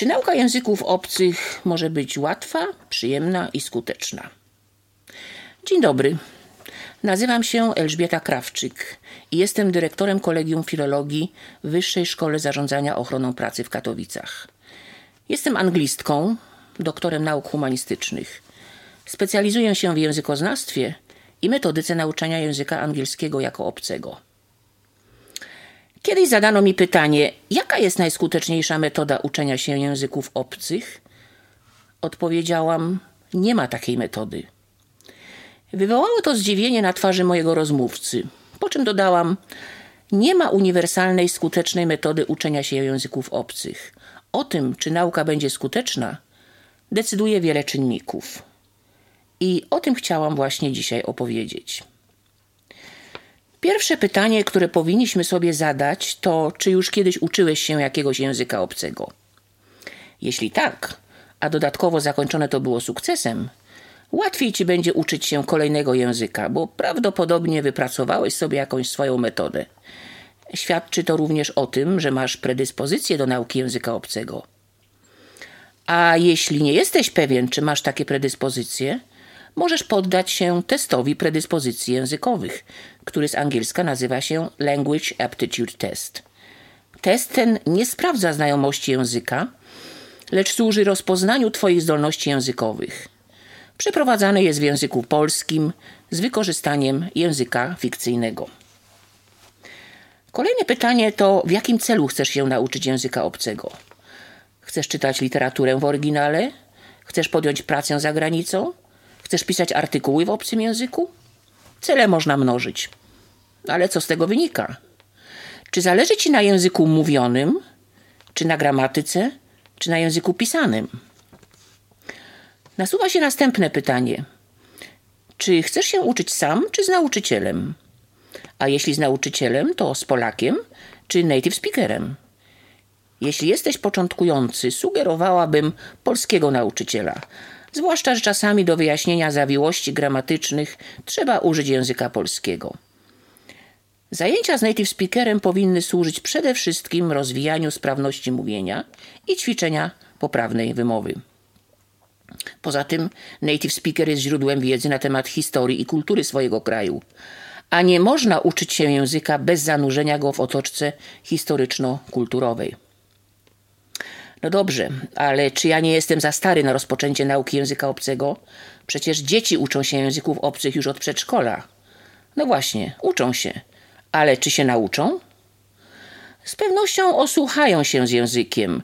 Czy nauka języków obcych może być łatwa, przyjemna i skuteczna? Dzień dobry. Nazywam się Elżbieta Krawczyk i jestem dyrektorem Kolegium Filologii w Wyższej Szkole Zarządzania Ochroną Pracy w Katowicach. Jestem anglistką, doktorem nauk humanistycznych. Specjalizuję się w językoznawstwie i metodyce nauczania języka angielskiego jako obcego. Kiedyś zadano mi pytanie, jaka jest najskuteczniejsza metoda uczenia się języków obcych? Odpowiedziałam, nie ma takiej metody. Wywołało to zdziwienie na twarzy mojego rozmówcy, po czym dodałam, nie ma uniwersalnej, skutecznej metody uczenia się języków obcych. O tym, czy nauka będzie skuteczna, decyduje wiele czynników. I o tym chciałam właśnie dzisiaj opowiedzieć. Pierwsze pytanie, które powinniśmy sobie zadać, to czy już kiedyś uczyłeś się jakiegoś języka obcego? Jeśli tak, a dodatkowo zakończone to było sukcesem, łatwiej ci będzie uczyć się kolejnego języka, bo prawdopodobnie wypracowałeś sobie jakąś swoją metodę. Świadczy to również o tym, że masz predyspozycję do nauki języka obcego. A jeśli nie jesteś pewien, czy masz takie predyspozycje, możesz poddać się testowi predyspozycji językowych, który z angielska nazywa się Language Aptitude Test. Test ten nie sprawdza znajomości języka, lecz służy rozpoznaniu Twoich zdolności językowych. Przeprowadzany jest w języku polskim z wykorzystaniem języka fikcyjnego. Kolejne pytanie to, w jakim celu chcesz się nauczyć języka obcego? Chcesz czytać literaturę w oryginale? Chcesz podjąć pracę za granicą? Chcesz pisać artykuły w obcym języku? Cele można mnożyć. Ale co z tego wynika? Czy zależy ci na języku mówionym, czy na gramatyce, czy na języku pisanym? Nasuwa się następne pytanie. Czy chcesz się uczyć sam, czy z nauczycielem? A jeśli z nauczycielem, to z Polakiem, czy native speakerem? Jeśli jesteś początkujący, sugerowałabym polskiego nauczyciela, zwłaszcza, że czasami do wyjaśnienia zawiłości gramatycznych trzeba użyć języka polskiego. Zajęcia z native speakerem powinny służyć przede wszystkim rozwijaniu sprawności mówienia i ćwiczenia poprawnej wymowy. Poza tym native speaker jest źródłem wiedzy na temat historii i kultury swojego kraju, a nie można uczyć się języka bez zanurzenia go w otoczce historyczno-kulturowej. No dobrze, ale czy ja nie jestem za stary na rozpoczęcie nauki języka obcego? Przecież dzieci uczą się języków obcych już od przedszkola. No właśnie, uczą się. Ale czy się nauczą? Z pewnością osłuchają się z językiem,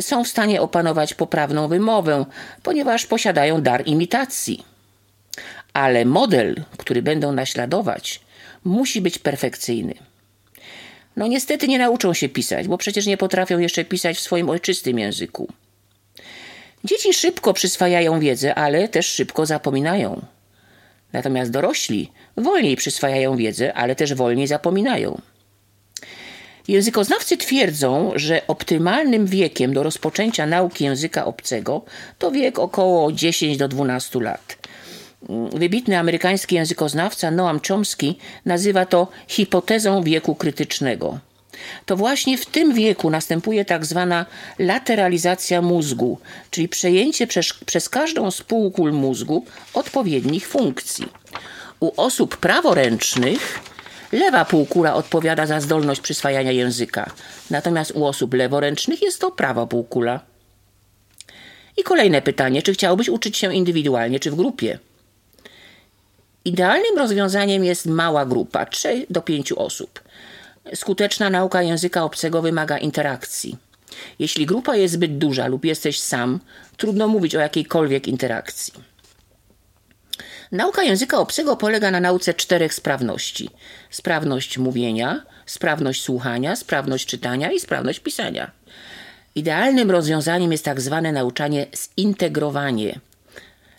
są w stanie opanować poprawną wymowę, ponieważ posiadają dar imitacji. Ale model, który będą naśladować, musi być perfekcyjny. No niestety nie nauczą się pisać, bo przecież nie potrafią jeszcze pisać w swoim ojczystym języku. Dzieci szybko przyswajają wiedzę, ale też szybko zapominają. Natomiast dorośli wolniej przyswajają wiedzę, ale też wolniej zapominają. Językoznawcy twierdzą, że optymalnym wiekiem do rozpoczęcia nauki języka obcego to wiek około 10 do 12 lat. Wybitny amerykański językoznawca Noam Chomsky nazywa to hipotezą wieku krytycznego. To właśnie w tym wieku następuje tak zwana lateralizacja mózgu, czyli przejęcie przez, przez każdą z półkul mózgu odpowiednich funkcji. U osób praworęcznych lewa półkula odpowiada za zdolność przyswajania języka, natomiast u osób leworęcznych jest to prawa półkula. I kolejne pytanie, czy chciałbyś uczyć się indywidualnie czy w grupie? Idealnym rozwiązaniem jest mała grupa, 3 do 5 osób. Skuteczna nauka języka obcego wymaga interakcji. Jeśli grupa jest zbyt duża lub jesteś sam, trudno mówić o jakiejkolwiek interakcji. Nauka języka obcego polega na nauce czterech sprawności: sprawność mówienia, sprawność słuchania, sprawność czytania i sprawność pisania. Idealnym rozwiązaniem jest tak zwane nauczanie zintegrowanie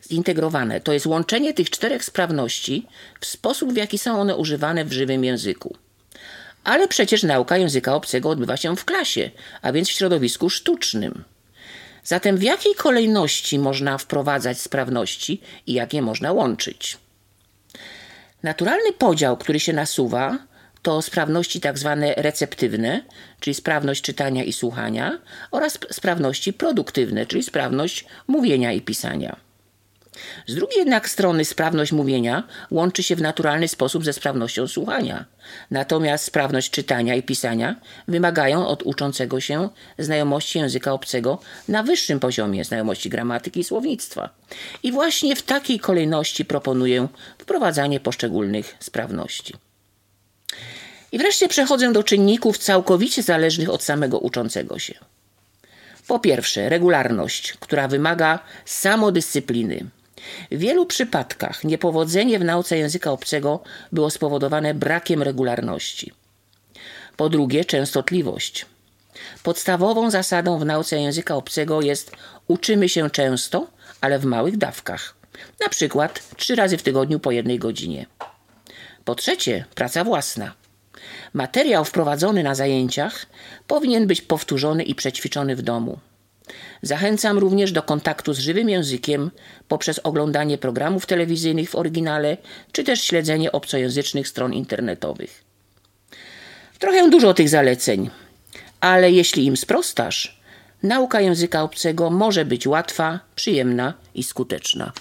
zintegrowane. To jest łączenie tych czterech sprawności w sposób, w jaki są one używane w żywym języku. Ale przecież nauka języka obcego odbywa się w klasie, a więc w środowisku sztucznym. Zatem w jakiej kolejności można wprowadzać sprawności i jakie można łączyć? Naturalny podział, który się nasuwa, to sprawności tak zwane receptywne, czyli sprawność czytania i słuchania, oraz sprawności produktywne, czyli sprawność mówienia i pisania. Z drugiej jednak strony sprawność mówienia łączy się w naturalny sposób ze sprawnością słuchania. Natomiast sprawność czytania i pisania wymagają od uczącego się znajomości języka obcego na wyższym poziomie znajomości gramatyki i słownictwa. I właśnie w takiej kolejności proponuję wprowadzanie poszczególnych sprawności. I wreszcie przechodzę do czynników całkowicie zależnych od samego uczącego się. Po pierwsze, regularność, która wymaga samodyscypliny. W wielu przypadkach niepowodzenie w nauce języka obcego było spowodowane brakiem regularności. Po drugie, częstotliwość. Podstawową zasadą w nauce języka obcego jest uczymy się często, ale w małych dawkach. Na przykład trzy razy w tygodniu po jednej godzinie. Po trzecie, praca własna. Materiał wprowadzony na zajęciach powinien być powtórzony i przećwiczony w domu. Zachęcam również do kontaktu z żywym językiem poprzez oglądanie programów telewizyjnych w oryginale, czy też śledzenie obcojęzycznych stron internetowych. Trochę dużo tych zaleceń, ale jeśli im sprostasz, nauka języka obcego może być łatwa, przyjemna i skuteczna.